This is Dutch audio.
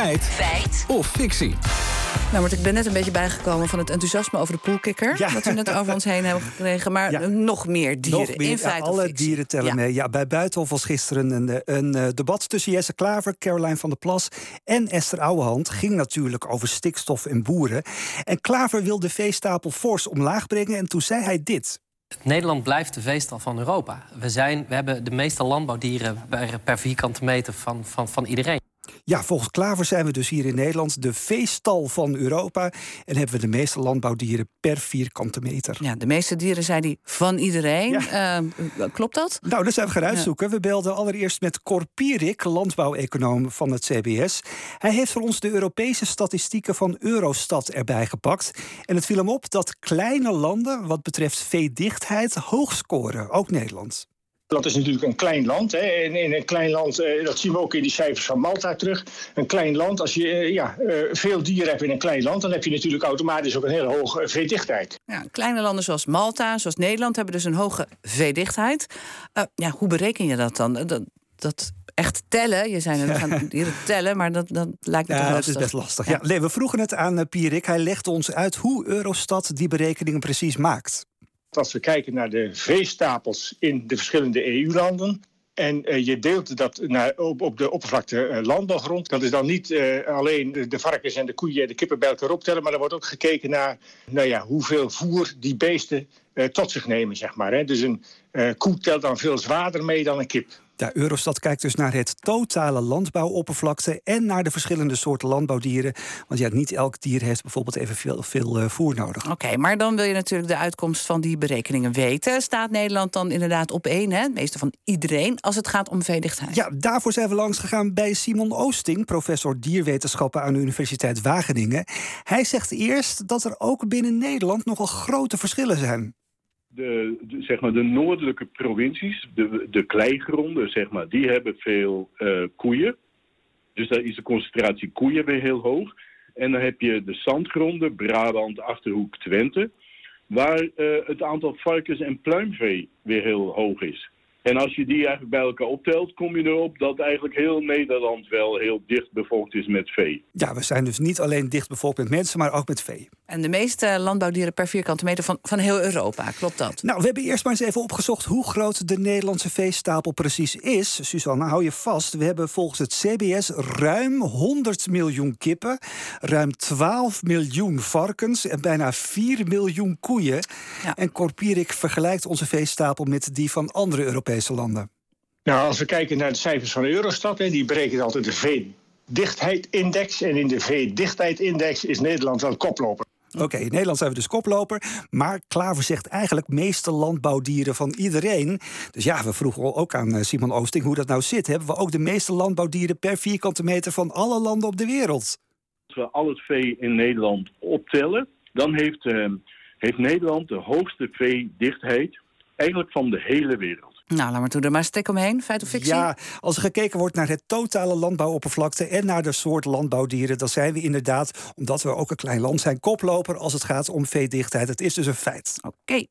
Feit. Feit. Of fictie. Nou, want ik ben net een beetje bijgekomen van het enthousiasme over de poolkikker. Ja. Dat we net over ons heen hebben gekregen. Maar Ja. nog meer dieren. Nog meer, in feite alle fictie. dieren tellen Ja. mee. Ja, bij Buitenhof was gisteren een, eh, een eh, debat tussen Jesse Klaver, Caroline van der Plas en Esther Ouwehand. Ging natuurlijk over stikstof en boeren. En Klaver wil de veestapel fors omlaag brengen. En toen zei hij dit. Nederland blijft de veestal van Europa. We, zijn, we hebben de meeste landbouwdieren per, per vierkante meter van, van, van iedereen. Ja, volgens Klaver zijn we dus hier in Nederland de veestal van Europa. En hebben we de meeste landbouwdieren per vierkante meter. Ja, de meeste dieren zijn die van iedereen. Eh, klopt dat? Nou, dat zijn we gaan uitzoeken. We belden allereerst met Cor Pierik, landbouweconoom van het CBS. Hij heeft voor ons de Europese statistieken van Eurostat erbij gepakt. En het viel hem op dat kleine landen wat betreft veedichtheid hoog scoren, ook Nederland. Dat is natuurlijk een klein land. Hè. En in een klein land, eh, dat zien we ook in die cijfers van Malta terug. Een klein land, als je eh, ja, eh, veel dieren hebt in een klein land, dan heb je natuurlijk automatisch ook een hele hoge veedichtheid. Ja, kleine landen zoals Malta, zoals Nederland hebben dus een hoge veedichtheid. Eh, ja, hoe bereken je dat dan? Dat, dat echt tellen, je net, we gaan dieren tellen, maar dat, dat lijkt me toch Ja, dat lastig. is best lastig. Ja. nee, we vroegen het aan Pierik. Hij legde ons uit hoe Eurostat die berekeningen precies maakt. Als we kijken naar de veestapels in de verschillende EU-landen. En eh, je deelt dat naar, op, op de oppervlakte eh, landbouwgrond. Dat is dan niet eh, alleen de, varkens en de koeien en de kippen bij elkaar optellen. Maar er wordt ook gekeken naar nou ja, hoeveel voer die beesten tot zich nemen. Zeg maar, hè. Dus een koe telt dan veel zwaarder mee dan een kip. Ja, Eurostat kijkt dus naar het totale landbouwoppervlakte en naar de verschillende soorten landbouwdieren. Want ja, niet elk dier heeft bijvoorbeeld evenveel veel, eh, voer nodig. Oké, maar dan wil je natuurlijk de uitkomst van die berekeningen weten. Staat Nederland dan inderdaad op één, hè? meeste van iedereen, als het gaat om veedichtheid? Ja, daarvoor zijn we langs gegaan bij Simon Oosting, professor dierwetenschappen aan de Universiteit Wageningen. Hij zegt eerst dat er ook binnen Nederland nogal grote verschillen zijn. De, zeg maar de noordelijke provincies, de, de kleigronden, zeg maar, die hebben veel eh, koeien. Dus daar is de concentratie koeien weer heel hoog. En dan heb je de zandgronden, Brabant, Achterhoek, Twente, waar eh, het aantal varkens en pluimvee weer heel hoog is. En als je die eigenlijk bij elkaar optelt, kom je erop dat eigenlijk heel Nederland wel heel dicht bevolkt is met vee. Ja, we zijn dus niet alleen dicht bevolkt met mensen, maar ook met vee. En de meeste landbouwdieren per vierkante meter van, van heel Europa, klopt dat? Nou, we hebben eerst maar eens even opgezocht hoe groot de Nederlandse veestapel precies is. Suzanne, hou je vast. We hebben volgens het CBS ruim 100 miljoen kippen, ruim 12 miljoen varkens en bijna 4 miljoen koeien. En Corpierik vergelijkt onze veestapel met die van andere Europese landen. Nou, als we kijken naar de cijfers van Eurostat, hè, die berekent altijd de veedichtheidindex. En in de veedichtheidindex is Nederland wel koploper. Oké, in Nederland zijn we dus koploper. Maar Klaver zegt eigenlijk meeste landbouwdieren van iedereen. Dus ja, we vroegen ook aan eh, Simon Oosting hoe dat nou zit. Hebben we ook de meeste landbouwdieren per vierkante meter van alle landen op de wereld? Als we al het vee in Nederland optellen, dan heeft, eh, heeft Nederland de hoogste veedichtheid eigenlijk van de hele wereld. Nou, laat maar toe, er maar stek omheen, feit of fictie? Ja, als er gekeken wordt naar het totale landbouwoppervlakte en naar de soort landbouwdieren, dan zijn we inderdaad, omdat we ook een klein land zijn, koploper als het gaat om veedichtheid. Het is dus een feit. Oké.